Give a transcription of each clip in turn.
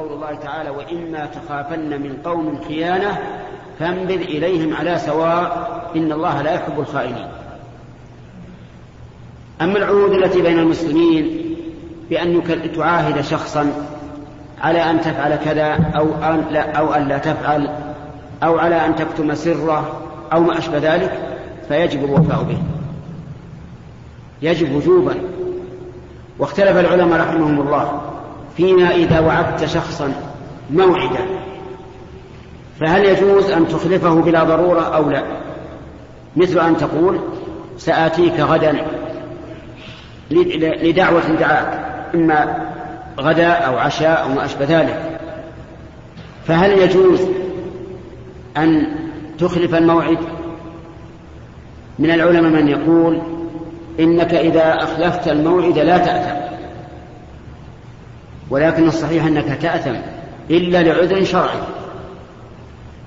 قول الله تعالى وإما تخافن من قوم خيانة فانبذ إليهم على سواء إن الله لا يحب الخائنين. أما العهود التي بين المسلمين بأن تعاهد شخصا على أن تفعل كذا أو أن لا, أو أن لا تفعل أو على أن تكتم سره أو ما أشبه ذلك فيجب الوفاء به. يجب وجوبا. واختلف العلماء رحمهم الله. فيما إذا وعدت شخصا موعدا. فهل يجوز أن تخلفه بلا ضرورة أو لا؟ مثل أن تقول سآتيك غدا لدعوة دعاك إما غداء أو عشاء أو ما أشبه ذلك. فهل يجوز أن تخلف الموعد؟ من العلماء من يقول إنك إذا أخلفت الموعد لا تأثم ولكن الصحيح أنك تأثم إلا لعذر شرعي.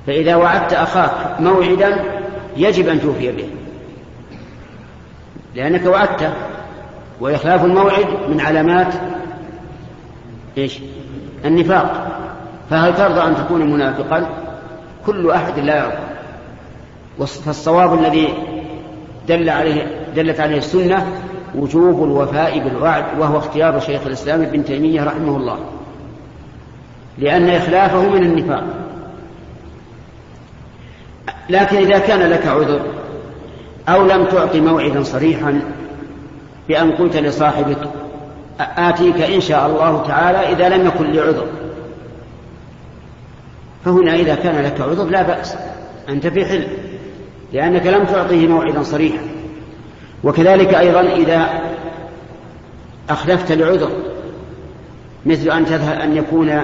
فإذا وعدت أخاك موعدا يجب أن توفي به لأنك وعدته وإخلاف الموعد من علامات إيش؟ النفاق. فهل ترضى أن تكون منافقا؟ كل أحد لا يرضى. فالصواب الذي دل عليه دلت عليه السنة وجوب الوفاء بالوعد وهو اختيار شيخ الإسلام ابن تيمية رحمه الله. لأن إخلافه من النفاق. لكن إذا كان لك عذر أو لم تعطي موعدا صريحا بأن قلت لصاحبك آتيك إن شاء الله تعالى إذا لم يكن لي عذر فهنا إذا كان لك عذر لا بأس أنت في حل لأنك لم تعطيه موعدا صريحا. وكذلك أيضا إذا أخلفت لعذر مثل أن تذهب أن يكون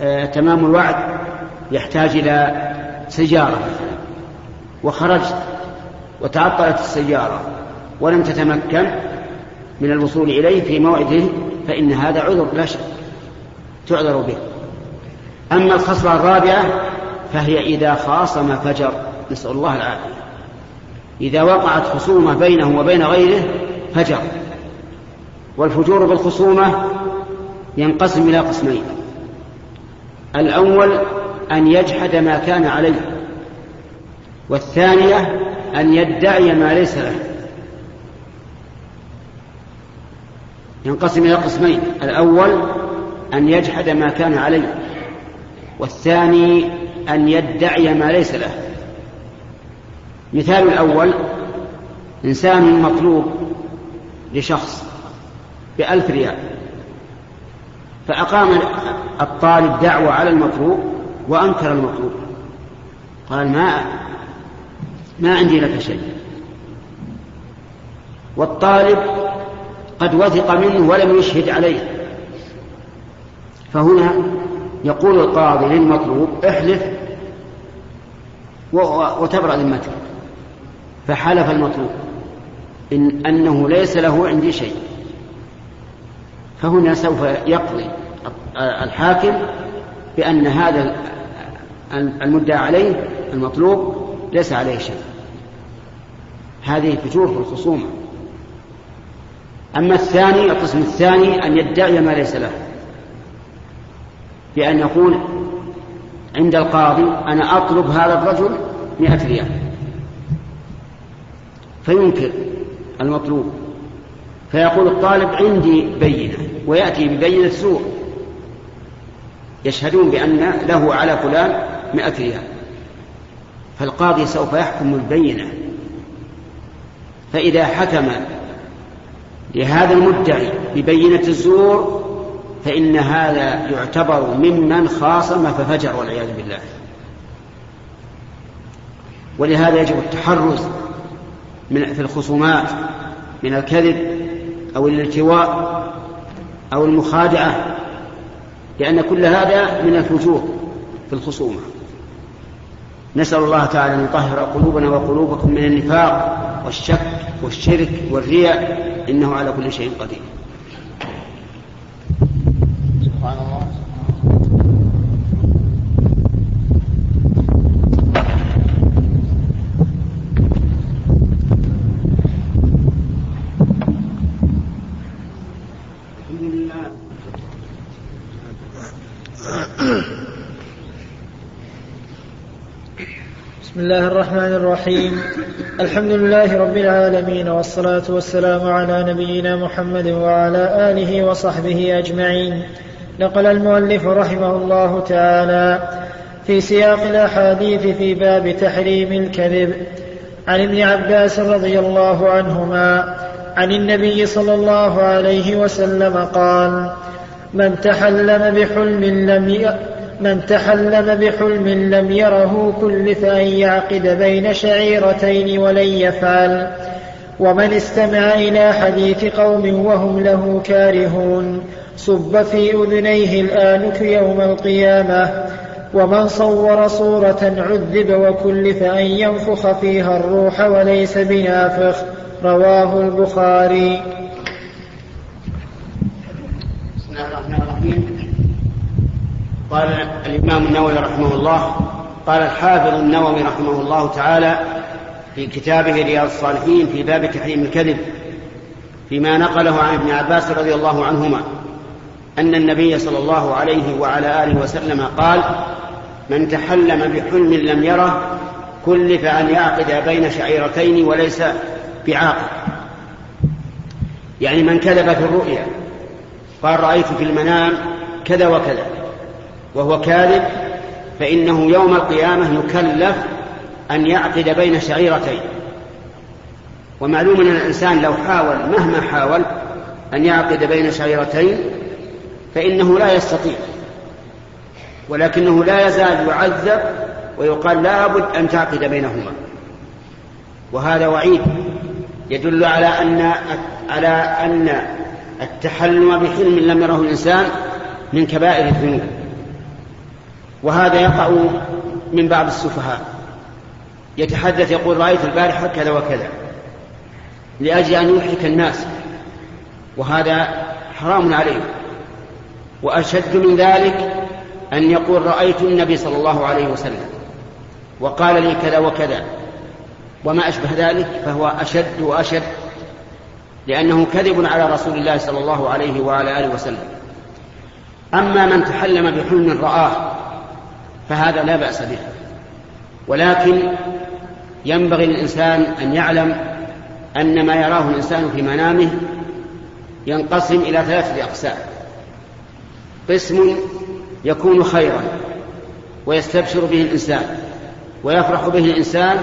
آه، تمام الوعد يحتاج إلى سيارة وخرجت وتعطلت السيارة ولم تتمكن من الوصول إليه في موعده فإن هذا عذر لا شك تعذر به. أما الخصلة الرابعة فهي إذا خاصم فجر نسأل الله العافية. إذا وقعت خصومة بينه وبين غيره فجر. والفجور بالخصومة ينقسم إلى قسمين. الأول أن يجحد ما كان عليه. والثانية أن يدعي ما ليس له. ينقسم إلى قسمين. الأول أن يجحد ما كان عليه. والثاني أن يدعي ما ليس له. مثال الأول إنسان مطلوب لشخص بألف ريال فأقام الطالب دعوة على المطلوب وأنكر المطلوب. قال ما ما عندي لك شيء. والطالب قد وثق منه ولم يشهد عليه. فهنا يقول القاضي للمطلوب احلف وتبرأ ذمتك. فحلف المطلوب. إن أنه ليس له عندي شيء. فهنا سوف يقضي الحاكم بأن هذا المدعى عليه المطلوب ليس عليه شيء. هذه فجور في الخصومة. أما الثاني القسم الثاني أن يدعي ما ليس له. بأن يقول عند القاضي أنا أطلب هذا الرجل مئة ريال. فينكر المطلوب. فيقول الطالب عندي بينة ويأتي ببينة سوء. يشهدون بأن له على فلان مئة ريال. فالقاضي سوف يحكم البينة. فإذا حكم لهذا المدعي ببينة الزور فإن هذا يعتبر ممن خاصم ففجر والعياذ بالله. ولهذا يجب التحرز من في الخصومات من الكذب أو الالتواء أو المخادعة لأن كل هذا من الفجور في الخصومة. نسأل الله تعالى أن يطهر قلوبنا وقلوبكم من النفاق والشك والشرك والرياء إنه على كل شيء قدير سبحان الله بسم الله الرحمن الرحيم الحمد لله رب العالمين والصلاة والسلام على نبينا محمد وعلى آله وصحبه أجمعين نقل المؤلف رحمه الله تعالى في سياق الأحاديث في باب تحريم الكذب عن ابن عباس رضي الله عنهما عن النبي صلى الله عليه وسلم قال من تحلم بحلم لم من تحلم بحلم لم يره كلف أن يعقد بين شعيرتين ولن يفعل. ومن استمع إلى حديث قوم وهم له كارهون. صب في أذنيه الآنك يوم القيامة. ومن صور صورة عذب وكلف أن ينفخ فيها الروح وليس بنافخ. رواه البخاري بسم الله الرحمن الرحيم قال الإمام النووي رحمه الله قال الحافظ النووي رحمه الله تعالى في كتابه رياض الصالحين في باب تحريم الكذب فيما نقله عن ابن عباس رضي الله عنهما أن النبي صلى الله عليه وعلى آله وسلم قال من تحلم بحلم لم يره كلف أن يعقد بين شعيرتين وليس بعاقل يعني من كذب في الرؤيا قال رأيت في المنام كذا وكذا. وهو كاذب فإنه يوم القيامة يكلف أن يعقد بين شعيرتين. ومعلوم أن الإنسان لو حاول مهما حاول أن يعقد بين شعيرتين فإنه لا يستطيع. ولكنه لا يزال يعذب ويقال لا بد أن تعقد بينهما. وهذا وعيد يدل على أن على أن التحلم بحلم لم يره الإنسان من كبائر الذنوب. وهذا يقع من بعض السفهاء. يتحدث يقول رأيت البارحة كذا وكذا لأجل أن يضحك الناس وهذا حرام عليه وأشد من ذلك أن يقول رأيت النبي صلى الله عليه وسلم وقال لي كذا وكذا وما أشبه ذلك فهو أشد وأشد لأنه كذب على رسول الله صلى الله عليه وعلى آله وسلم. أما من تحلم بحلم رآه فهذا لا بأس به. ولكن ينبغي للإنسان أن يعلم أن ما يراه الإنسان في منامه ينقسم إلى ثلاثة أقسام. قسم يكون خيرا ويستبشر به الإنسان ويفرح به الإنسان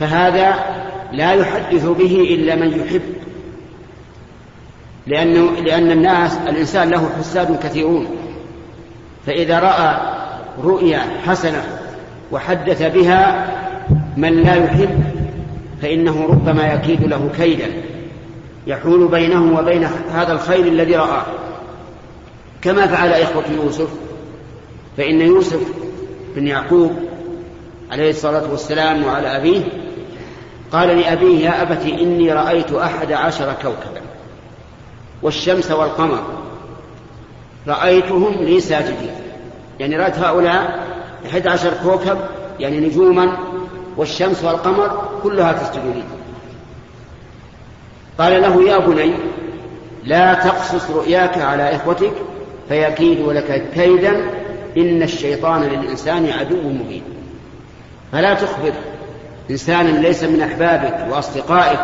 فهذا لا يحدث به إلا من يحب. لأنه لأن الناس الإنسان له حساد كثيرون. فإذا رأى رؤيا حسنة وحدث بها من لا يحب فإنه ربما يكيد له كيدا يحول بينه وبين هذا الخير الذي رآه كما فعل إخوة يوسف فإن يوسف بن يعقوب عليه الصلاة والسلام وعلى أبيه قال لأبيه يا أبت إني رأيت أحد عشر كوكبا والشمس والقمر رأيتهم لي ساجدين. يعني رأيت هؤلاء أحد عشر كوكب يعني نجوما والشمس والقمر كلها تسجد لي قال له يا بني لا تقصص رؤياك على إخوتك فيكيد لك كيدا إن الشيطان للإنسان عدو مبين. فلا تخبر إنسانا ليس من أحبابك وأصدقائك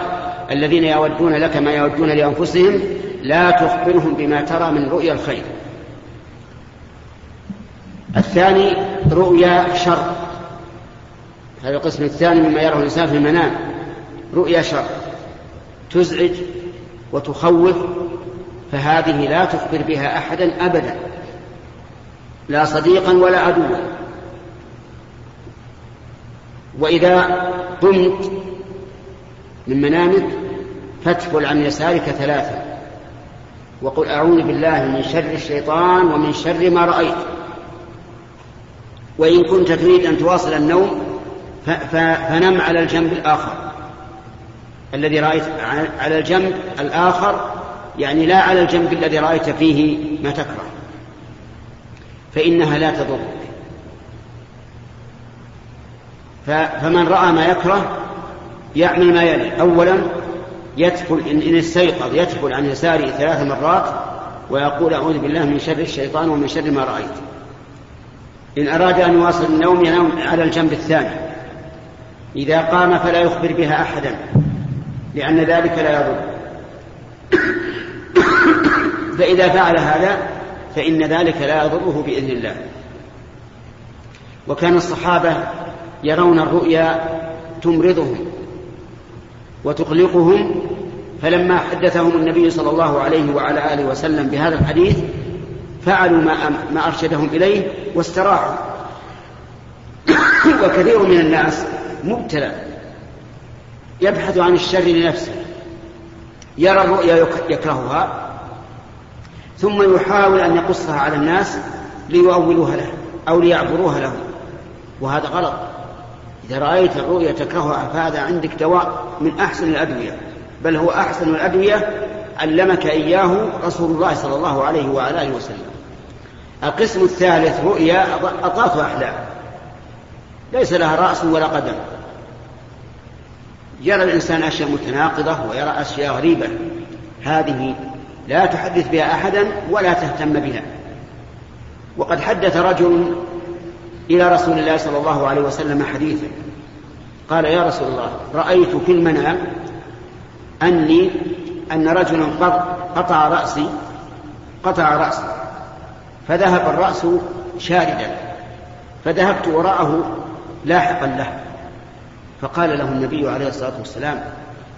الذين يودون لك ما يودون لأنفسهم لا تخبرهم بما ترى من رؤيا الخير. الثاني رؤيا شر. هذا القسم الثاني مما يراه الإنسان في المنام. رؤيا شر. تزعج وتخوف فهذه لا تخبر بها أحدا أبدا. لا صديقا ولا عدوا. وإذا قمت من منامك فاتفل عن يسارك ثلاثة وقل أعوذ بالله من شر الشيطان ومن شر ما رأيت. وإن كنت تريد أن تواصل النوم فنم على الجنب الآخر. الذي رأيت على الجنب الآخر يعني لا على الجنب الذي رأيت فيه ما تكره. فإنها لا تضرك. فمن رأى ما يكره يعمل ما يلي. أولا يدخل إن استيقظ يدخل عن يساره ثلاث مرات ويقول أعوذ بالله من شر الشيطان ومن شر ما رأيت. إن أراد أن يواصل النوم ينام على الجنب الثاني. إذا قام فلا يخبر بها أحدا لأن ذلك لا يضر. فإذا فعل هذا فإن ذلك لا يضره بإذن الله. وكان الصحابة يرون الرؤيا تمرضهم وتقلقهم فلما حدثهم النبي صلى الله عليه وعلى آله وسلم بهذا الحديث فعلوا ما, ما أرشدهم إليه واستراحوا. وكثير من الناس مبتلى يبحث عن الشر لنفسه يرى الرؤيا يكرهها ثم يحاول أن يقصها على الناس ليؤولوها له أو ليعبروها له. وهذا غلط. إذا رأيت الرؤيا تكرهها فهذا عندك دواء من أحسن الأدوية بل هو أحسن الأدوية علمك إياه رسول الله صلى الله عليه وعلى آله وسلم. القسم الثالث رؤيا أضاف أحلام. ليس لها رأس ولا قدم. يرى الإنسان أشياء متناقضة ويرى أشياء غريبة. هذه لا تحدث بها أحدا ولا تهتم بها. وقد حدث رجل إلى رسول الله صلى الله عليه وسلم حديثا. قال يا رسول الله رأيت في المنام أني أن رجلا قطع رأسي قطع رأسي فذهب الرأس شاردا فذهبت وراءه لاحقا له فقال له النبي عليه الصلاة والسلام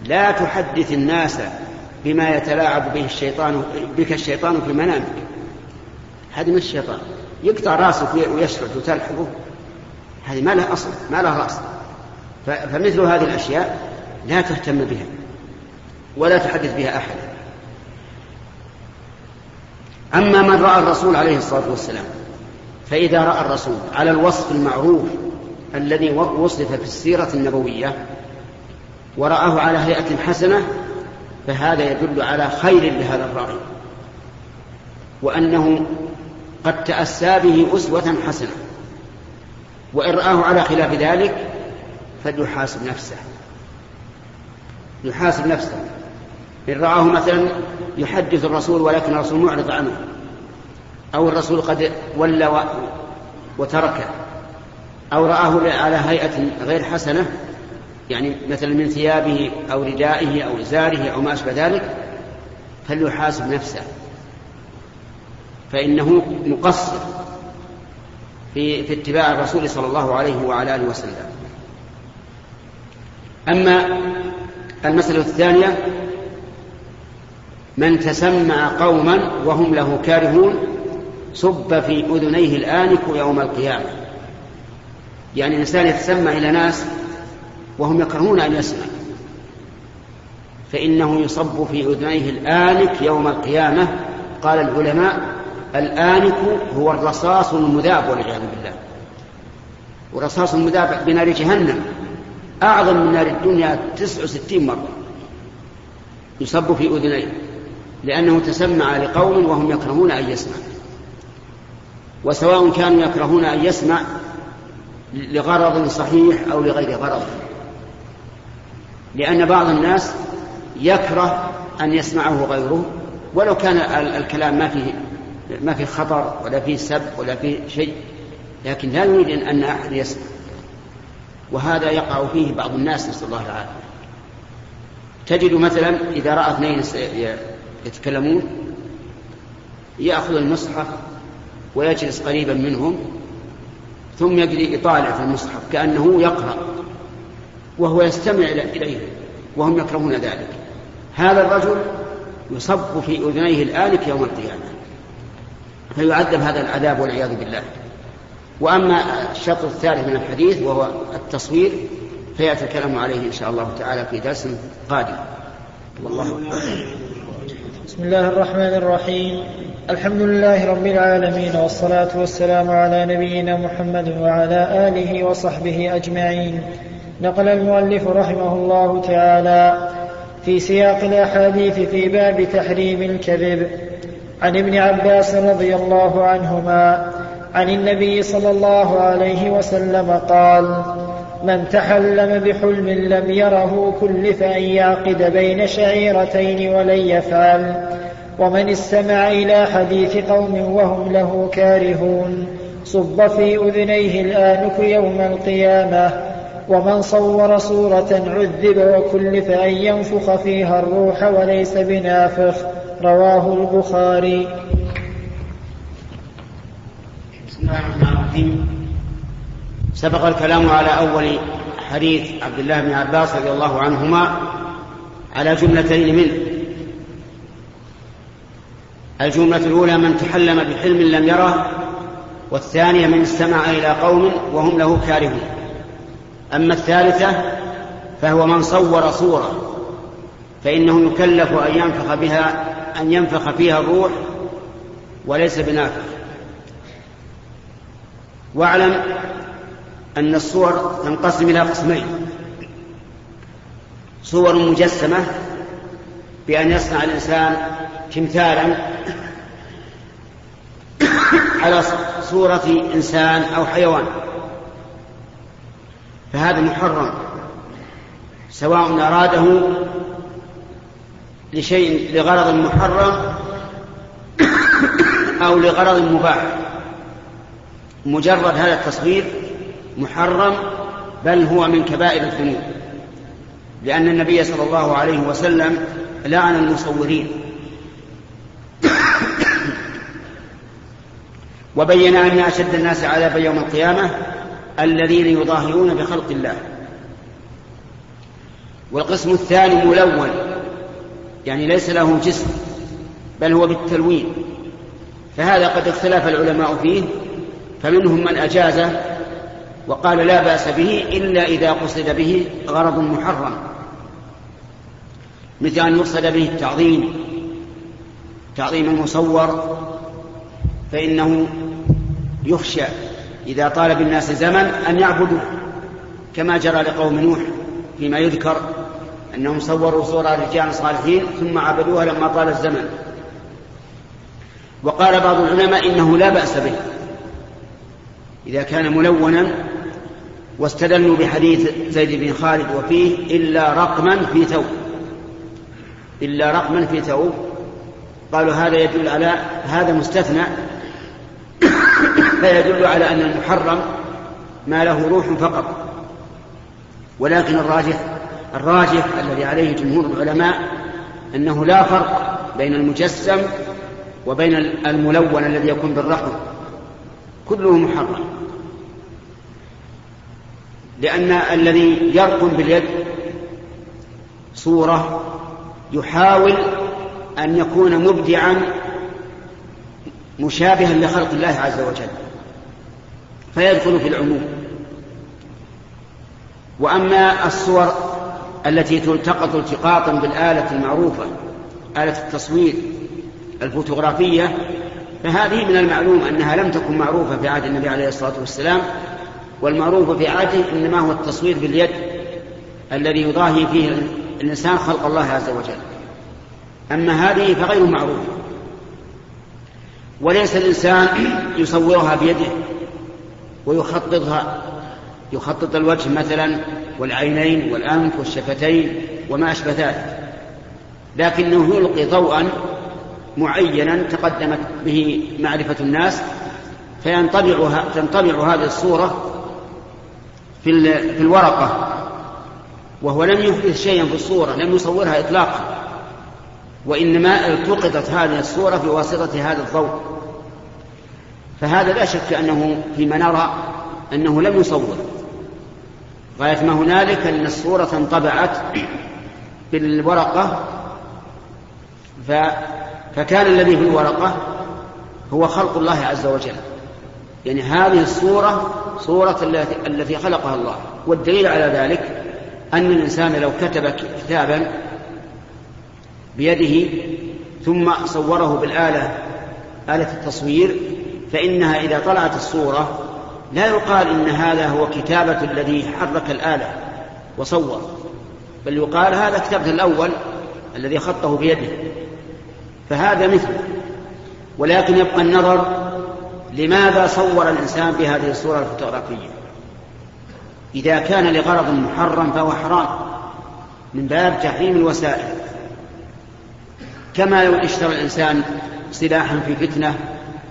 لا تحدث الناس بما يتلاعب به الشيطان بك الشيطان في منامك. هذه من الشيطان. يقطع رأسك ويشرد وتلحقه هذه ما لها أصل ما لها رأس. فمثل هذه الأشياء لا تهتم بها. ولا تحدث بها أحد. أما من رأى الرسول عليه الصلاة والسلام فإذا رأى الرسول على الوصف المعروف الذي وصف في السيرة النبوية ورآه على هيئة حسنة فهذا يدل على خير لهذا الرأي. وأنه قد تأسى به أسوة حسنة. وإن رآه على خلاف ذلك فليحاسب نفسه. يحاسب نفسه. إن رآه مثلا يحدث الرسول ولكن الرسول معرض عنه أو الرسول قد ولى وتركه أو رآه على هيئة غير حسنة يعني مثلا من ثيابه أو ردائه أو إزاره أو ما أشبه ذلك فليحاسب نفسه. فإنه مقصر في في اتباع الرسول صلى الله عليه وعلى آله وسلم. أما المسألة الثانية من تسمع قوما وهم له كارهون صب في أذنيه الآنك يوم القيامة. يعني الإنسان يتسمع إلى ناس وهم يكرهون أن يسمع. فإنه يصب في أذنيه الآنك يوم القيامة. قال العلماء الآنك هو الرصاص المذاب والعياذ بالله. والرصاص المذاب بنار جهنم. أعظم من نار الدنيا تسع وستين مرة. يصب في أذنيه. لأنه تسمع لقوم وهم يكرهون أن يسمع. وسواء كانوا يكرهون أن يسمع لغرض صحيح أو لغير غرض. لأن بعض الناس يكره أن يسمعه غيره ولو كان الكلام ما فيه ما فيه خطر ولا فيه سب ولا فيه شيء لكن لا يريد أن أحد يسمع. وهذا يقع فيه بعض الناس نسأل الله العافية. تجد مثلا إذا رأى اثنين يتكلمون يأخذ المصحف ويجلس قريبا منهم ثم يجري يطالع في المصحف كأنه يقرأ وهو يستمع إليه وهم يكرهون ذلك. هذا الرجل يصب في أذنيه الآلك يوم القيامة فيعذب هذا العذاب والعياذ بالله. وأما الشطر الثالث من الحديث وهو التصوير فيأتي الكلام عليه إن شاء الله تعالى في درس قادم. والله بسم الله الرحمن الرحيم. الحمد لله رب العالمين والصلاة والسلام على نبينا محمد وعلى آله وصحبه أجمعين. نقل المؤلف رحمه الله تعالى في سياق الأحاديث في باب تحريم الكذب. عن ابن عباس رضي الله عنهما عن النبي صلى الله عليه وسلم قال من تحلم بحلم لم يره كلف أن يعقد بين شعيرتين ولن يفعل. ومن استمع إلى حديث قوم وهم له كارهون. صب في أذنيه الآنك يوم القيامة. ومن صور صورة عذب وكلف أن ينفخ فيها الروح وليس بنافخ. رواه البخاري. بسم الله الرحمن الرحيم. سبق الكلام على أول حديث عبد الله بن عباس رضي الله عنهما على جملتين منه. الجملة الأولى من تحلم بحلم لم يره والثانية من استمع إلى قوم وهم له كارهون. أما الثالثة فهو من صور صورة فإنه يكلف أن ينفخ بها أن ينفخ فيها الروح وليس بنافخ. واعلم أن الصور تنقسم إلى قسمين. صور مجسمة بأن يصنع الإنسان تمثالا على صورة إنسان أو حيوان. فهذا محرم سواء أراده لشيء لغرض محرم أو لغرض مباح. مجرد هذا التصوير محرم بل هو من كبائر الذنوب لأن النبي صلى الله عليه وسلم لعن المصورين. وبين أن أشد الناس عذابا يوم القيامة الذين يظاهرون بخلق الله. والقسم الثاني ملون يعني ليس له جسم بل هو بالتلوين. فهذا قد اختلف العلماء فيه فمنهم من أجازه وقال لا بأس به إلا إذا قصد به غرض محرم. مثل أن يقصد به التعظيم. تعظيم المصور. فإنه يخشى إذا طال بالناس زمن أن يعبدوا كما جرى لقوم نوح فيما يذكر أنهم صوروا صور رجال صالحين ثم عبدوها لما طال الزمن. وقال بعض العلماء إنه لا بأس به. إذا كان ملونا واستدلوا بحديث زيد بن خالد وفيه إلا رقما في ثوب. إلا رقما في ثوب. قالوا هذا يدل على هذا مستثنى. فيدل على أن المحرم ما له روح فقط. ولكن الراجح الراجح الذي عليه جمهور العلماء أنه لا فرق بين المجسم وبين الملون الذي يكون بالرقم كله محرم. لأن الذي يرقم باليد صورة يحاول أن يكون مبدعا مشابها لخلق الله عز وجل فيدخل في العموم. وأما الصور التي تلتقط التقاطا بالآلة المعروفة آلة التصوير الفوتوغرافية فهذه من المعلوم أنها لم تكن معروفة في عهد النبي عليه الصلاة والسلام والمعروف في عهده إنما هو التصوير باليد الذي يضاهي فيه الإنسان خلق الله عز وجل. أما هذه فغير معروفة وليس الإنسان يصورها بيده ويخططها. يخطط الوجه مثلا والعينين والأنف والشفتين وما أشبه ذلك. لكنه يلقي ضوءا معينا تقدمت به معرفة الناس فينطبع تنطبع هذه الصورة في في الورقة وهو لم يحدث شيئا في الصورة لم يصورها إطلاقا وإنما التقطت هذه الصورة بواسطة هذا الضوء. فهذا لا شك أنه فيما نرى أنه لم يصور. غاية ما هنالك أن الصورة انطبعت بالورقة ف... فكان الذي في الورقة هو خلق الله عز وجل. يعني هذه الصورة صورة التي خلقها الله. والدليل على ذلك أن الإنسان لو كتب كتابا بيده ثم صوره بالآلة آلة التصوير فإنها إذا طلعت الصورة لا يقال إن هذا هو كتابة الذي حرك الآلة وصور بل يقال هذا كتابة الأول الذي خطه بيده. فهذا مثله ولكن يبقى النظر لماذا صور الإنسان بهذه الصورة الفوتوغرافية؟ إذا كان لغرض محرم فهو حرام من باب تحريم الوسائل. كما لو اشترى الإنسان سلاحا في فتنة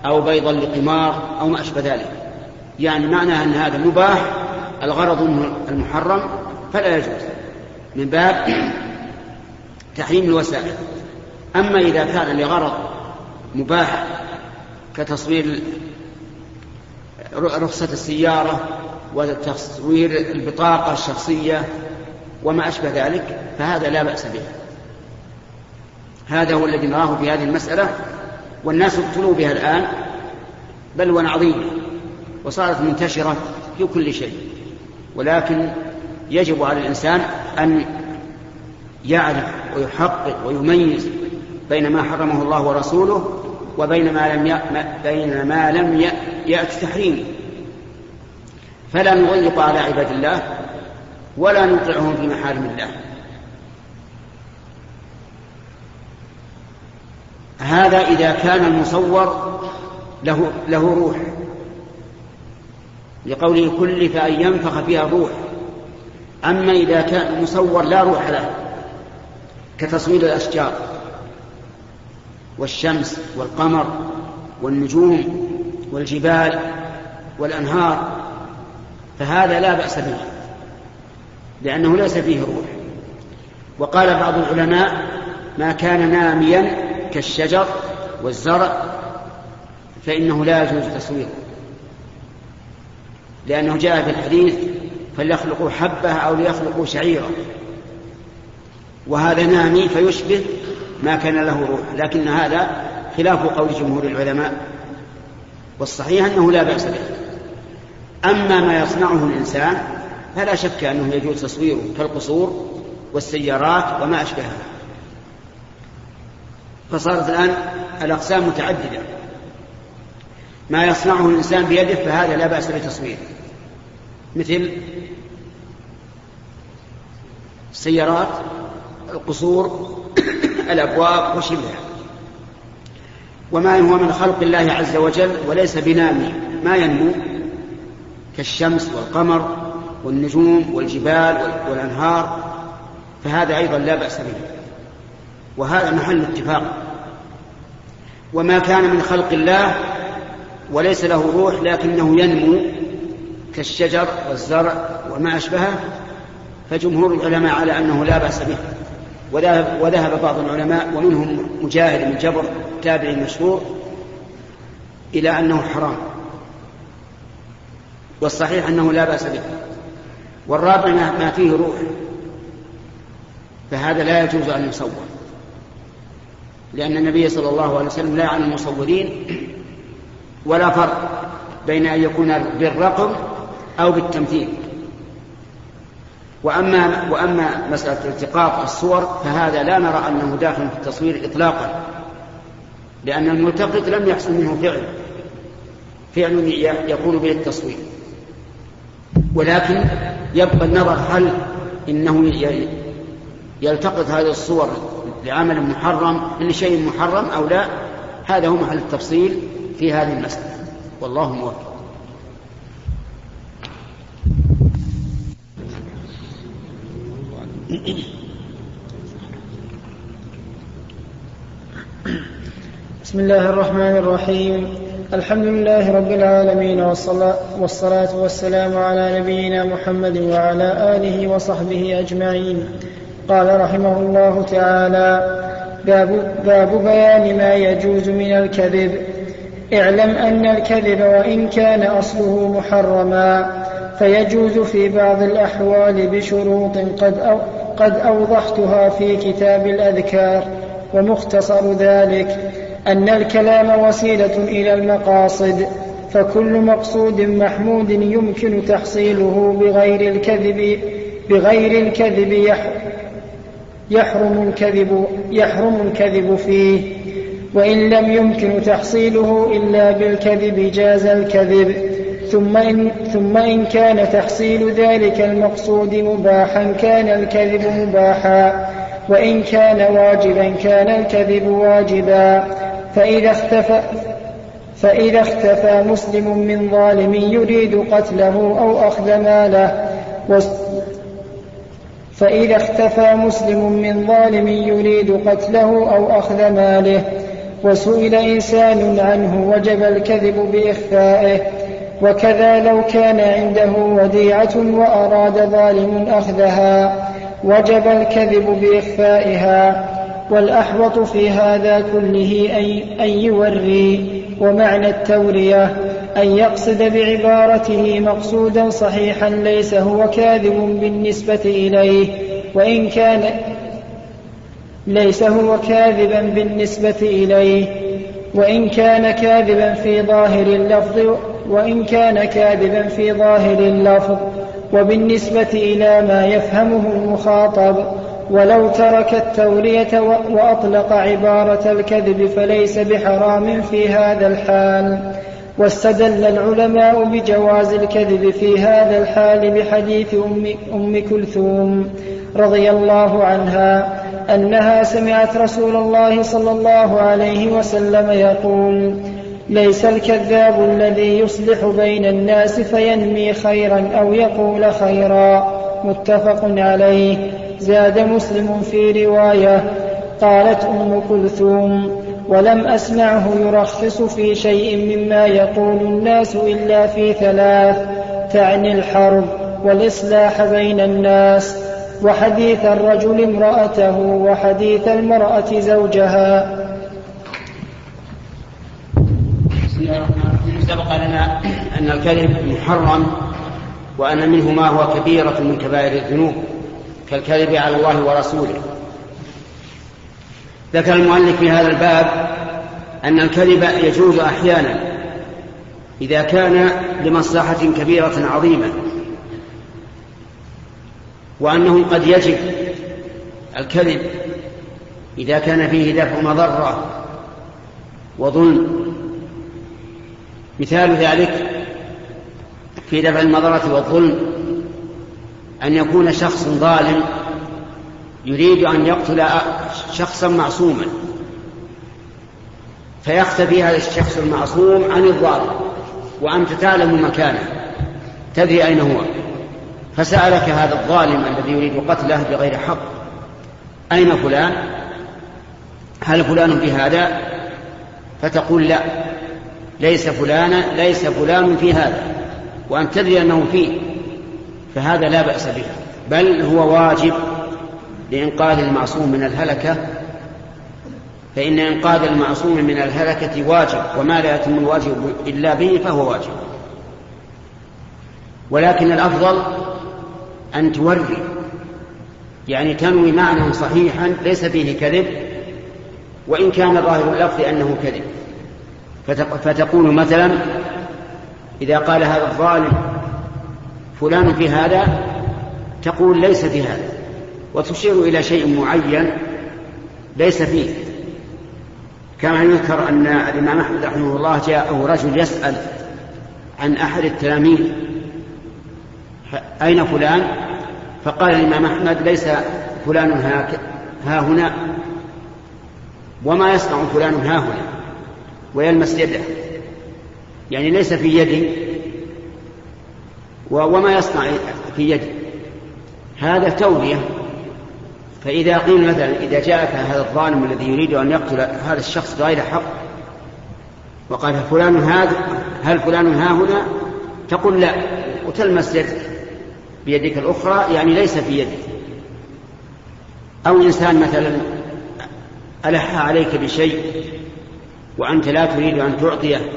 أو بيضا لقمار أو ما أشبه ذلك. يعني معنى أن هذا مباح الغرض المحرم فلا يجوز. من باب تحريم الوسائل. أما إذا كان لغرض مباح كتصوير رخصة السيارة وتصوير البطاقة الشخصية وما أشبه ذلك فهذا لا بأس به. هذا هو الذي نراه في هذه المسألة والناس ابتلوا بها الآن بلوى عظيمة وصارت منتشرة في كل شيء. ولكن يجب على الإنسان أن يعرف ويحقق ويميز بين ما حرمه الله ورسوله وبين ما لم بين ما لم يأت تحريمه فلا نضيق على عباد الله ولا نوقعهم في محارم الله. هذا إذا كان المصور له, له روح. لقوله كلف أن ينفخ فيها الروح أما إذا كان المصور لا روح له كتصوير الأشجار. والشمس والقمر والنجوم والجبال والأنهار فهذا لا بأس به لأنه ليس فيه روح. وقال بعض العلماء ما كان ناميا كالشجر والزرع فإنه لا يجوز تصويره لأنه جاء في الحديث فليخلقوا حبة أو ليخلقوا شعيرا وهذا نامي فيشبه ما كان له روح. لكن هذا خلاف قول جمهور العلماء. والصحيح أنه لا بأس به. أما ما يصنعه الإنسان فلا شك أنه يجوز تصويره كالقصور والسيارات وما أشبهها. فصارت الآن الأقسام متعددة. ما يصنعه الإنسان بيده فهذا لا بأس بتصويره. مثل السيارات القصور الأبواب وشبهها وما هو من خلق الله عز وجل وليس بنامي ما ينمو كالشمس والقمر والنجوم والجبال والأنهار فهذا أيضا لا بأس به. وهذا محل اتفاق. وما كان من خلق الله وليس له روح لكنه ينمو كالشجر والزرع وما أشبهه فجمهور العلماء على أنه لا بأس به. وذهب, وذهب بعض العلماء ومنهم مجاهد بن جبر تابعي مشهور إلى أنه حرام والصحيح أنه لا بأس به والرابع ما فيه روح فهذا لا يجوز أن يصور لأن النبي صلى الله عليه وسلم لا عن المصورين ولا فرق بين أن يكون بالرقم أو بالتمثيل وأما وأما مسألة التقاط الصور فهذا لا نرى أنه داخل في التصوير إطلاقا لأن الملتقط لم يحصل منه فعل. فعل يكون به التصوير. ولكن يبقى النظر هل إنه يلتقط هذه الصور لعمل محرم لشيء محرم أو لا هذا هو محل التفصيل في هذه المسألة. والله موفق. بسم الله الرحمن الرحيم. الحمد لله رب العالمين والصلاة, والسلام على نبينا محمد وعلى آله وصحبه أجمعين. قال رحمه الله تعالى باب, باب بيان ما يجوز من الكذب. اعلم أن الكذب وإن كان أصله محرما فيجوز في بعض الأحوال بشروط قد, أو قد أوضحتها في كتاب الأذكار ومختصر ذلك أن الكلام وسيلة إلى المقاصد فكل مقصود محمود يمكن تحصيله بغير الكذب بغير الكذب يحرم الكذب يحرم الكذب فيه وإن لم يمكن تحصيله إلا بالكذب جاز الكذب. ثم إن, ثم إن كان تحصيل ذلك المقصود مباحا كان الكذب مباحا. وإن كان واجبا كان الكذب واجبا. فإذا اختفى فإذا اختفى مسلم من ظالم يريد قتله أو أخذ ماله. فإذا اختفى مسلم من ظالم يريد قتله أو أخذ ماله. وسئل إنسان عنه وجب الكذب بإخفائه. وكذا لو كان عنده وديعة وأراد ظالم أخذها وجب الكذب بإخفائها والأحوط في هذا كله أن يوري ومعنى التورية أن يقصد بعبارته مقصودا صحيحا ليس هو كاذب بالنسبة إليه وإن كان ليس هو كاذبا بالنسبة إليه وإن كان كاذبا في ظاهر اللفظ وإن كان كاذبا في ظاهر اللفظ وبالنسبة إلى ما يفهمه المخاطب ولو ترك التورية وأطلق عبارة الكذب فليس بحرام في هذا الحال. واستدل العلماء بجواز الكذب في هذا الحال بحديث أم, أم كلثوم رضي الله عنها أنها سمعت رسول الله صلى الله عليه وسلم يقول ليس الكذاب الذي يصلح بين الناس فينمي خيرا أو يقول خيرا. متفق عليه. زاد مسلم في رواية قالت أم كلثوم ولم أسمعه يرخص في شيء مما يقول الناس إلا في ثلاث تعني الحرب والإصلاح بين الناس وحديث الرجل امرأته وحديث المرأة زوجها. سبق لنا أن الكذب محرم وأن منه ما هو كبيرة من كبائر الذنوب كالكذب على الله ورسوله. ذكر المؤلف في هذا الباب أن الكذب يجوز أحيانا إذا كان لمصلحة كبيرة عظيمة وأنه قد يجب الكذب إذا كان فيه دفع مضرة وظلم مثال ذلك في دفع المضرة والظلم أن يكون شخص ظالم يريد أن يقتل شخصا معصوما فيختفي هذا الشخص المعصوم عن الظالم وأنت تعلم مكانه. تدري أين هو؟ فسألك هذا الظالم الذي يريد قتله بغير حق أين فلان؟ هل فلان في هذا فتقول لا. ليس فلانا ليس فلان في هذا. وأن تدري أنه فيه فهذا لا بأس به. بل هو واجب لإنقاذ المعصوم من الهلكة. فإن إنقاذ المعصوم من الهلكة واجب وما لا يتم الواجب إلا به فهو واجب. ولكن الأفضل أن توري يعني تنوي معنى صحيحا ليس فيه كذب وإن كان ظاهر اللفظ أنه كذب. فتقول مثلا إذا قال هذا الظالم فلان في هذا تقول ليس في هذا وتشير إلى شيء معين ليس فيه. كما يذكر أن الإمام أحمد رحمه الله جاءه رجل يسأل عن أحد التلاميذ أين فلان؟ فقال الإمام أحمد ليس فلان ها هنا وما يصنع فلان ها هنا ويلمس يده. يعني ليس في يدي وما يصنع في يدي. هذا تورية فإذا قيل مثلا إذا جاءك هذا الظالم الذي يريد أن يقتل هذا الشخص بغير حق وقال فلان هذا هل فلان ها هنا؟ تقول لا وتلمس يدك بيدك الأخرى يعني ليس في يدك أو إنسان مثلا ألح عليك بشيء وأنت لا تريد أن تعطيه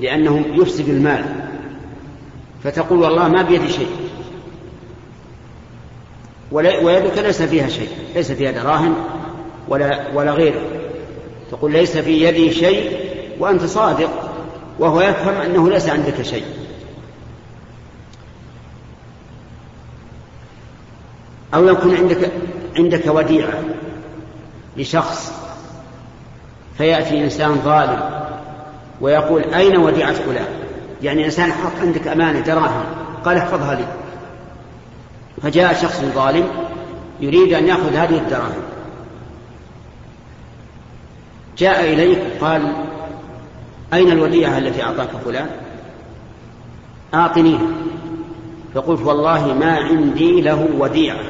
لأنه يفسد المال. فتقول والله ما بيدي شيء. ويدك ليس فيها شيء. ليس فيها دراهم ولا ولا غيره. تقول ليس في يدي شيء وأنت صادق وهو يفهم أنه ليس عندك شيء. أو يكون عندك عندك وديعة لشخص فيأتي إنسان ظالم ويقول أين وديعة فلان؟ يعني إنسان حط عندك أمانة دراهم. قال احفظها لي. فجاء شخص ظالم يريد أن يأخذ هذه الدراهم. جاء إليك قال أين الوديعة التي أعطاك فلان؟ أعطنيها. فقلت والله ما عندي له وديعة.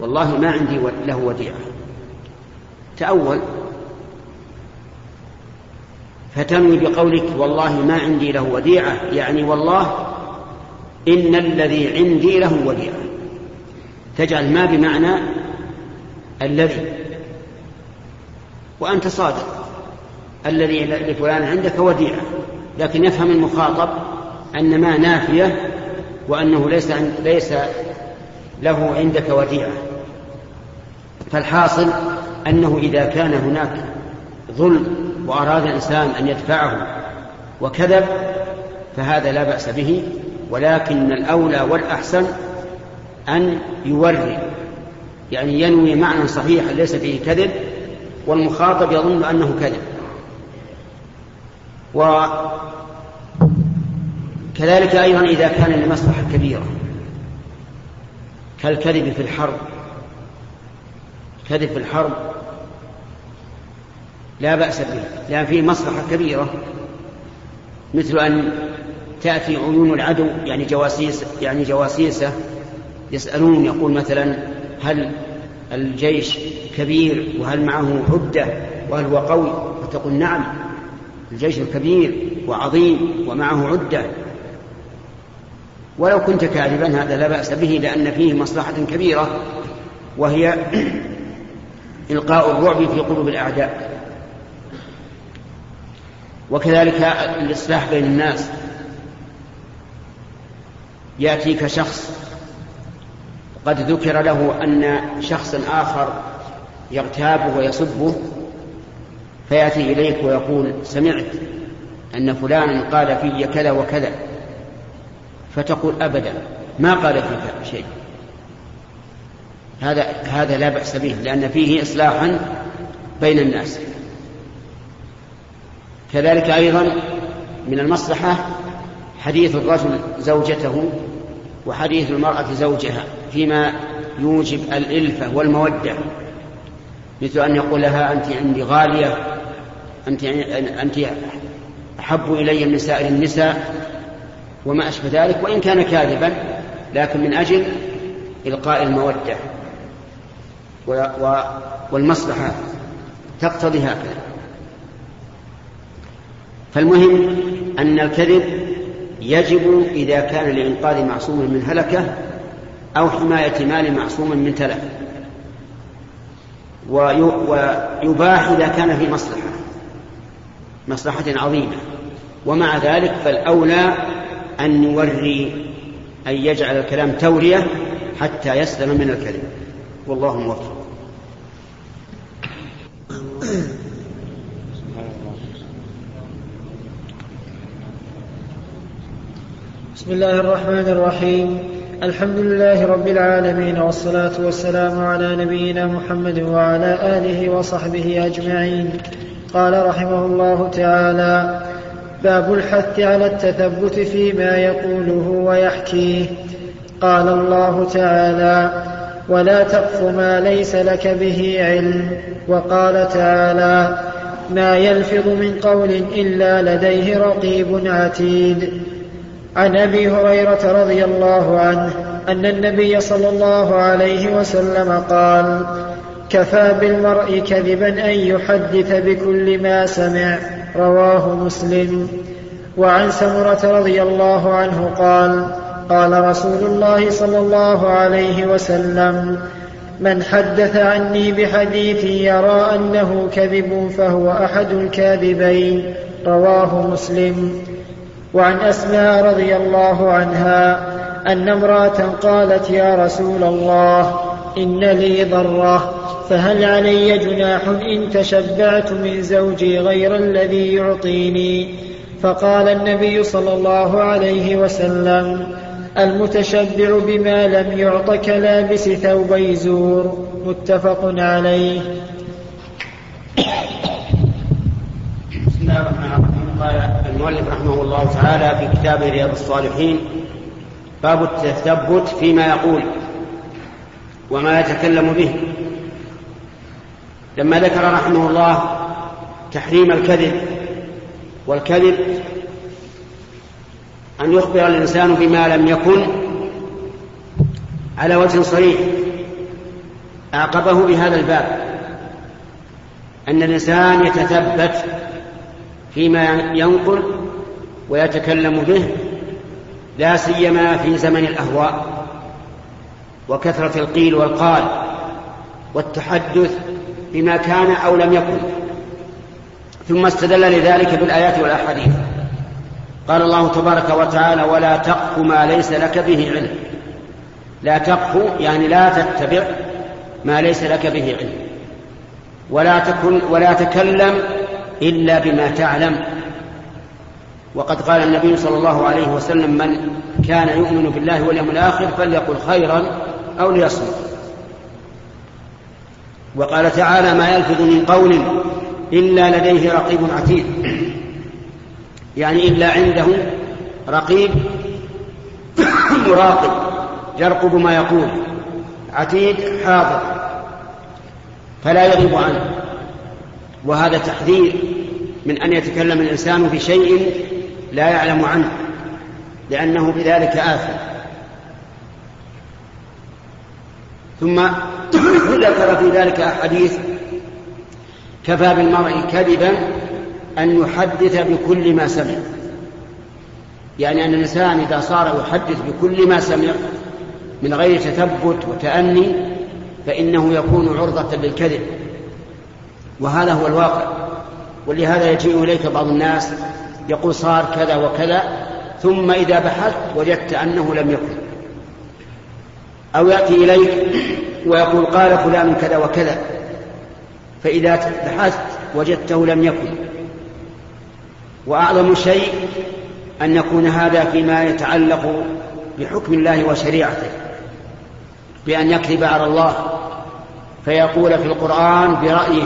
والله ما عندي له وديعة. تأول فتنوي بقولك والله ما عندي له وديعة. يعني والله إن الذي عندي له وديعة. تجعل ما بمعنى الذي. وأنت صادق. الذي لفلان عندك وديعة. لكن يفهم المخاطب أن ما نافية وأنه ليس ليس له عندك وديعة. فالحاصل أنه إذا كان هناك ظلم وأراد الإنسان أن يدفعه وكذب فهذا لا بأس به. ولكن الأولى والأحسن أن يوري يعني ينوي معنى صحيحا ليس فيه كذب والمخاطب يظن أنه كذب. وكذلك أيضا إذا كان لمصلحة كبيرة كالكذب في الحرب كذب في الحرب لا بأس به لأن فيه مصلحة كبيرة مثل أن تأتي عيون العدو يعني جواسيس يعني جواسيسة يسألون يقول مثلا هل الجيش كبير وهل معه عدة وهل هو قوي؟ فتقول نعم الجيش الكبير وعظيم ومعه عدة. ولو كنت كاذبا هذا لا بأس به لأن فيه مصلحة كبيرة وهي إلقاء الرعب في قلوب الأعداء. وكذلك الإصلاح بين الناس. يأتيك شخص قد ذكر له أن شخصا آخر يغتابه ويسبه فيأتي إليك ويقول سمعت أن فلانا قال في كذا وكذا فتقول أبدا ما قال فيك شيء. هذا هذا لا بأس به لأن فيه إصلاحا بين الناس. كذلك أيضا من المصلحة حديث الرجل زوجته وحديث المرأة زوجها فيما يوجب الإلفة والمودة مثل أن يقول لها أنت عندي غالية أنت أنت أحب إلي من سائر النساء وما أشبه ذلك وإن كان كاذبا لكن من أجل إلقاء المودة. والمصلحة تقتضي هكذا. فالمهم أن الكذب يجب إذا كان لإنقاذ معصوم من هلكة أو حماية مال معصوم من تلف. ويباح إذا كان في مصلحة مصلحة عظيمة. ومع ذلك فالأولى أن يوري أن يجعل الكلام تورية حتى يسلم من الكذب. والله موفق. بسم الله الرحمن الرحيم. الحمد لله رب العالمين والصلاة والسلام على نبينا محمد وعلى آله وصحبه أجمعين. قال رحمه الله تعالى باب الحث على التثبت فيما يقوله ويحكيه. قال الله تعالى ولا تقف ما ليس لك به علم. وقال تعالى ما يلفظ من قول إلا لديه رقيب عتيد. عن أبي هريرة رضي الله عنه أن النبي صلى الله عليه وسلم قال كفى بالمرء كذبا أن يحدث بكل ما سمع. رواه مسلم. وعن سمرة رضي الله عنه قال قال رسول الله صلى الله عليه وسلم من حدث عني بحديث يرى أنه كذب فهو أحد الكاذبين. رواه مسلم. وعن أسماء رضي الله عنها أن امرأة قالت يا رسول الله إن لي ضرة فهل علي جناح إن تشبعت من زوجي غير الذي يعطيني؟ فقال النبي صلى الله عليه وسلم المتشبع بما لم يعط كلابس ثوبي زور متفق عليه. بسم الله الرحمن الرحيم. قال المؤلف رحمه الله تعالى في كتابه رياض الصالحين باب التثبت فيما يقول وما يتكلم به. لما ذكر رحمه الله تحريم الكذب والكذب أن يخبر الإنسان بما لم يكن على وجه صريح أعقبه بهذا الباب. أن الإنسان يتثبت فيما ينقل ويتكلم به لا سيما في زمن الأهواء وكثرة القيل والقال والتحدث بما كان أو لم يكن. ثم استدل لذلك بالآيات والأحاديث. قال الله تبارك وتعالى ولا تقف ما ليس لك به علم. لا تقف يعني لا تتبع ما ليس لك به علم. ولا تكن ولا تكلم إلا بما تعلم. وقد قال النبي صلى الله عليه وسلم من كان يؤمن بالله واليوم الآخر فليقل خيرا أو ليصمت. وقال تعالى ما يلفظ من قول إلا لديه رقيب عتيد. يعني إلا عنده رقيب مراقب يرقب ما يقول عتيد حاضر فلا يغيب عنه. وهذا تحذير من أن يتكلم الإنسان في شيء لا يعلم عنه لأنه بذلك آثم. ثم ذكر في ذلك أحاديث كفى بالمرء كذبا أن يحدث بكل ما سمع؟ يعني أن الإنسان إذا صار يحدث بكل ما سمع من غير تثبت وتأني فإنه يكون عرضة للكذب. وهذا هو الواقع. ولهذا يجيء إليك بعض الناس يقول صار كذا وكذا ثم إذا بحثت وجدت أنه لم يكن. أو يأتي إليك ويقول قال فلان كذا وكذا فإذا بحثت وجدته لم يكن. وأعظم شيء أن يكون هذا فيما يتعلق بحكم الله وشريعته بأن يكذب على الله فيقول في القرآن برأيه.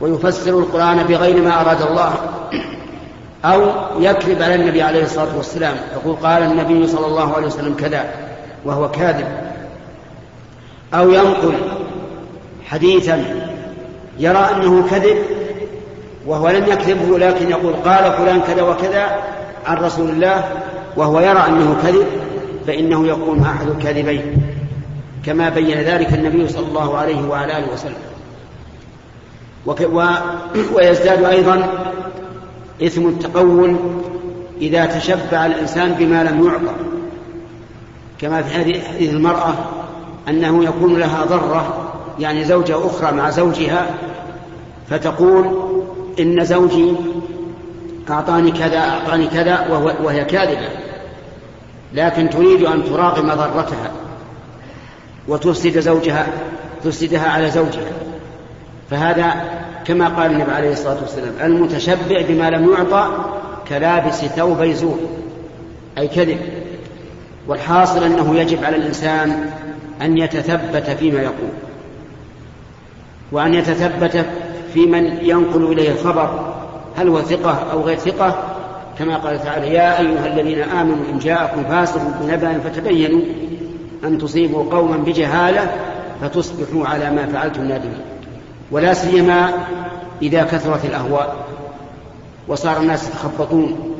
ويفسر القرآن بغير ما أراد الله أو يكذب على النبي عليه الصلاة والسلام يقول قال النبي صلى الله عليه وسلم كذا وهو كاذب أو ينقل حديثا يرى أنه كذب وهو لم يكذبه لكن يقول قال فلان كذا وكذا عن رسول الله وهو يرى أنه كذب فإنه يكون أحد الكاذبين كما بين ذلك النبي صلى الله عليه وعلى آله وسلم. ويزداد أيضا إثم التقول إذا تشبع الإنسان بما لم يعطى. كما في حديث المرأة أنه يكون لها ضرة يعني زوجة أخرى مع زوجها فتقول إن زوجي أعطاني كذا أعطاني كذا وهو وهي كاذبة. لكن تريد أن تراغم ضرتها وتفسد زوجها تفسدها على زوجها. فهذا كما قال النبي عليه الصلاة والسلام المتشبع بما لم يعطى كلابس ثوب زور أي كذب. والحاصل أنه يجب على الإنسان أن يتثبت فيما يقول وأن يتثبت في من ينقل إليه الخبر هل هو ثقة أو غير ثقة؟ كما قال تعالى يا أيها الذين آمنوا إن جاءكم فاسق بنبأ فتبينوا أن تصيبوا قوما بجهالة فتصبحوا على ما فعلتم نادمين. ولا سيما إذا كثرت الأهواء وصار الناس يتخبطون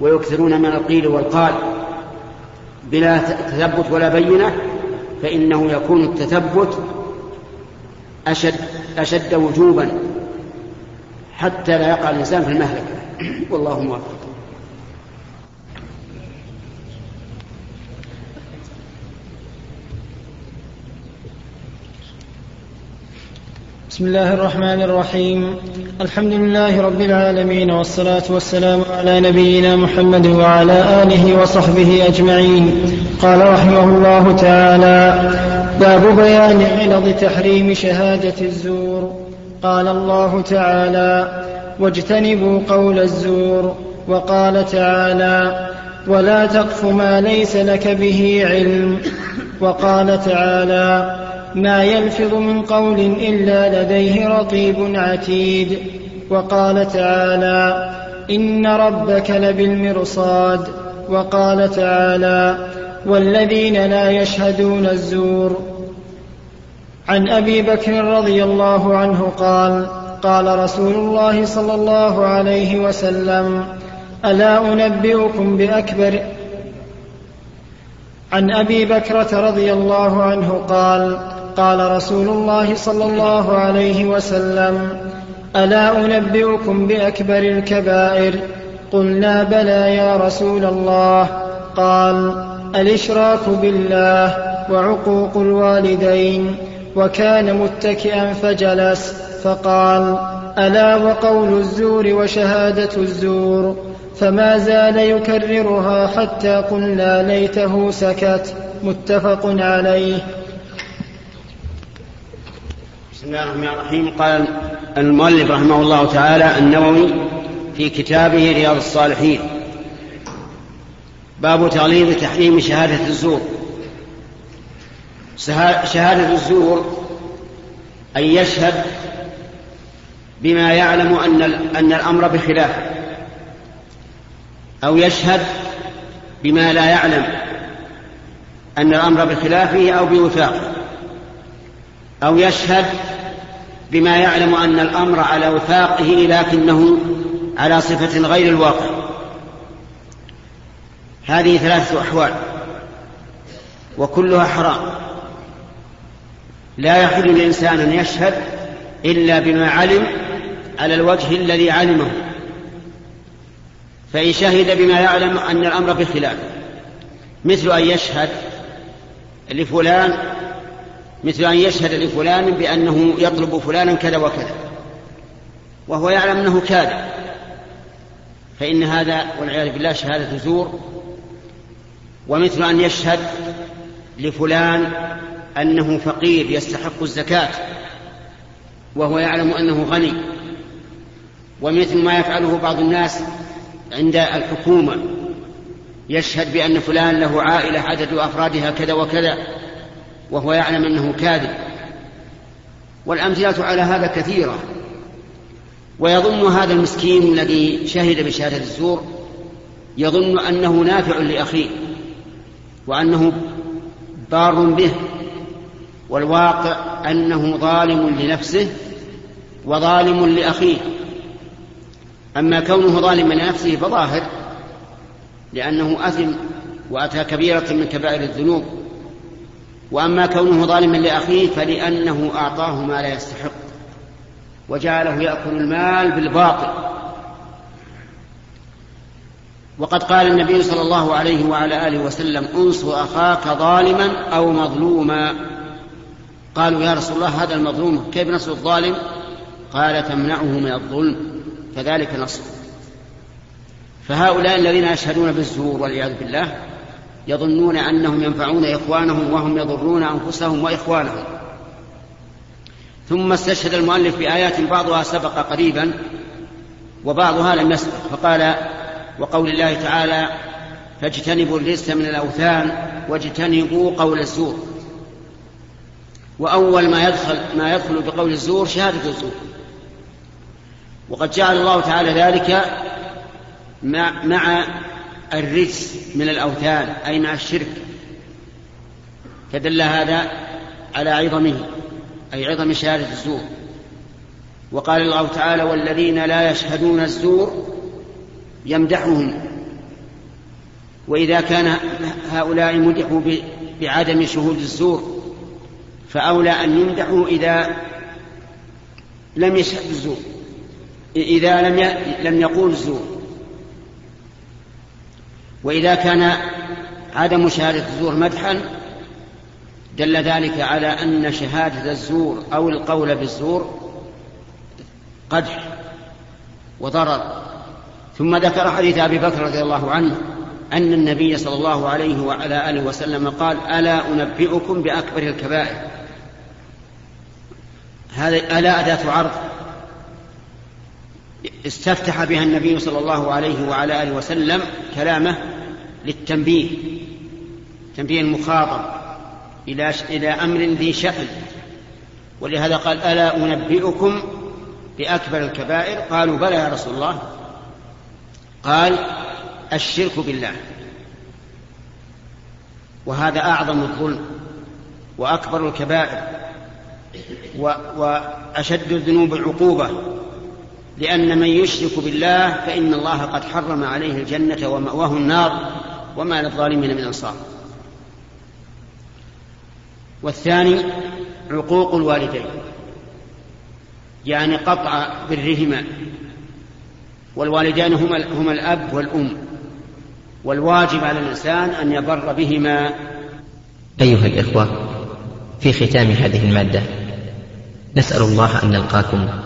ويكثرون من القيل والقال بلا تثبت ولا بينة فإنه يكون التثبت أشد أشد وجوبا حتى لا يقع الإنسان في المهلكة. والله موفق بسم الله الرحمن الرحيم. الحمد لله رب العالمين والصلاة والسلام على نبينا محمد وعلى آله وصحبه أجمعين. قال رحمه الله تعالى باب بيان علض تحريم شهادة الزور. قال الله تعالى واجتنبوا قول الزور. وقال تعالى ولا تقف ما ليس لك به علم. وقال تعالى ما يلفظ من قول إلا لديه رقيب عتيد. وقال تعالى إن ربك لبالمرصاد. وقال تعالى والذين لا يشهدون الزور. عن أبي بكر رضي الله عنه قال قال رسول الله صلى الله عليه وسلم ألا أنبئكم بأكبر؟ عن أبي بكرة رضي الله عنه قال فقال رسول الله صلى الله عليه وسلم ألا أنبئكم بأكبر الكبائر؟ قلنا بلى يا رسول الله. قال الإشراك بالله وعقوق الوالدين وكان متكئا فجلس. فقال ألا وقول الزور وشهادة الزور؟ فما زال يكررها حتى قلنا ليته سكت. متفق عليه. بسم الله الرحمن الرحيم. قال المؤلف رحمه الله تعالى النووي في كتابه رياض الصالحين. باب تغليظ تحريم شهادة الزور. شهادة الزور أن يشهد بما يعلم أن أن الأمر بخلافه أو يشهد بما لا يعلم أن الأمر بخلافه أو بوفاقه أو يشهد بما يعلم أن الأمر على وفاقه لكنه على صفة غير الواقع. هذه ثلاثة أحوال وكلها حرام. لا يحل للإنسان أن يشهد إلا بما علم على الوجه الذي علمه فإن شهد بما يعلم أن الأمر بخلافه مثل أن يشهد لفلان مثل أن يشهد لفلان بأنه يطلب فلانا كذا وكذا وهو يعلم أنه كاذب. فإن هذا والعياذ بالله شهادة زور. ومثل أن يشهد لفلان أنه فقير يستحق الزكاة وهو يعلم أنه غني. ومثل ما يفعله بعض الناس عند الحكومة يشهد بأن فلان له عائلة عدد أفرادها كذا وكذا. وهو يعلم أنه كاذب. والأمثلة على هذا كثيرة. ويظن هذا المسكين الذي شهد بشهادة الزور يظن أنه نافع لأخيه وأنه ضار به والواقع أنه ظالم لنفسه وظالم لأخيه. أما كونه ظالما لنفسه فظاهر لأنه أثم وأتى كبيرة من كبائر الذنوب. وأما كونه ظالما لأخيه فلأنه أعطاه ما لا يستحق وجعله يأكل المال بالباطل. وقد قال النبي صلى الله عليه وعلى آله وسلم أنصر أخاك ظالما أو مظلوما. قالوا يا رسول الله هذا المظلوم كيف نصر الظالم؟ قال تمنعه من الظلم. فذلك نصر. فهؤلاء الذين يشهدون بالزور والعياذ بالله يظنون أنهم ينفعون إخوانهم وهم يضرون أنفسهم وإخوانهم. ثم استشهد المؤلف بآيات بعضها سبق قريبا وبعضها لم يسبق. فقال وقول الله تعالى فاجتنبوا الرجس من الأوثان واجتنبوا قول الزور. وأول ما يدخل ما يدخل بقول الزور شهادة الزور. وقد جعل الله تعالى ذلك مع, مع الرجس من الأوثان أي مع الشرك. فدل هذا على عظمه أي عظم شهادة الزور. وقال الله تعالى والذين لا يشهدون الزور يمدحهم. وإذا كان هؤلاء مدحوا بعدم شهود الزور فأولى أن يمدحوا إذا لم يشهد الزور إذا لم لم يقول الزور. وإذا كان عدم شهادة الزور مدحا دل ذلك على أن شهادة الزور أو القول بالزور قدح وضرر. ثم ذكر حديث أبي بكر رضي الله عنه أن النبي صلى الله عليه وعلى آله وسلم قال ألا أنبئكم بأكبر الكبائر؟ هذا ألا أداة عرض. استفتح بها النبي صلى الله عليه وعلى آله وسلم كلامه للتنبيه تنبيه المخاطب إلى إلى أمر ذي شأن. ولهذا قال ألا أنبئكم بأكبر الكبائر؟ قالوا بلى يا رسول الله. قال الشرك بالله. وهذا أعظم الظلم وأكبر الكبائر وأشد الذنوب عقوبة. لأن من يشرك بالله فإن الله قد حرم عليه الجنة ومأواه النار وما للظالمين من أنصار. والثاني عقوق الوالدين يعني قطع برهما. والوالدان هما هما الأب والأم. والواجب على الإنسان أن يبر بهما. أيها الإخوة في ختام هذه المادة نسأل الله أن نلقاكم.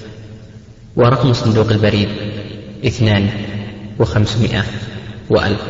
ورقم صندوق البريد اثنان وخمسمائة وألف.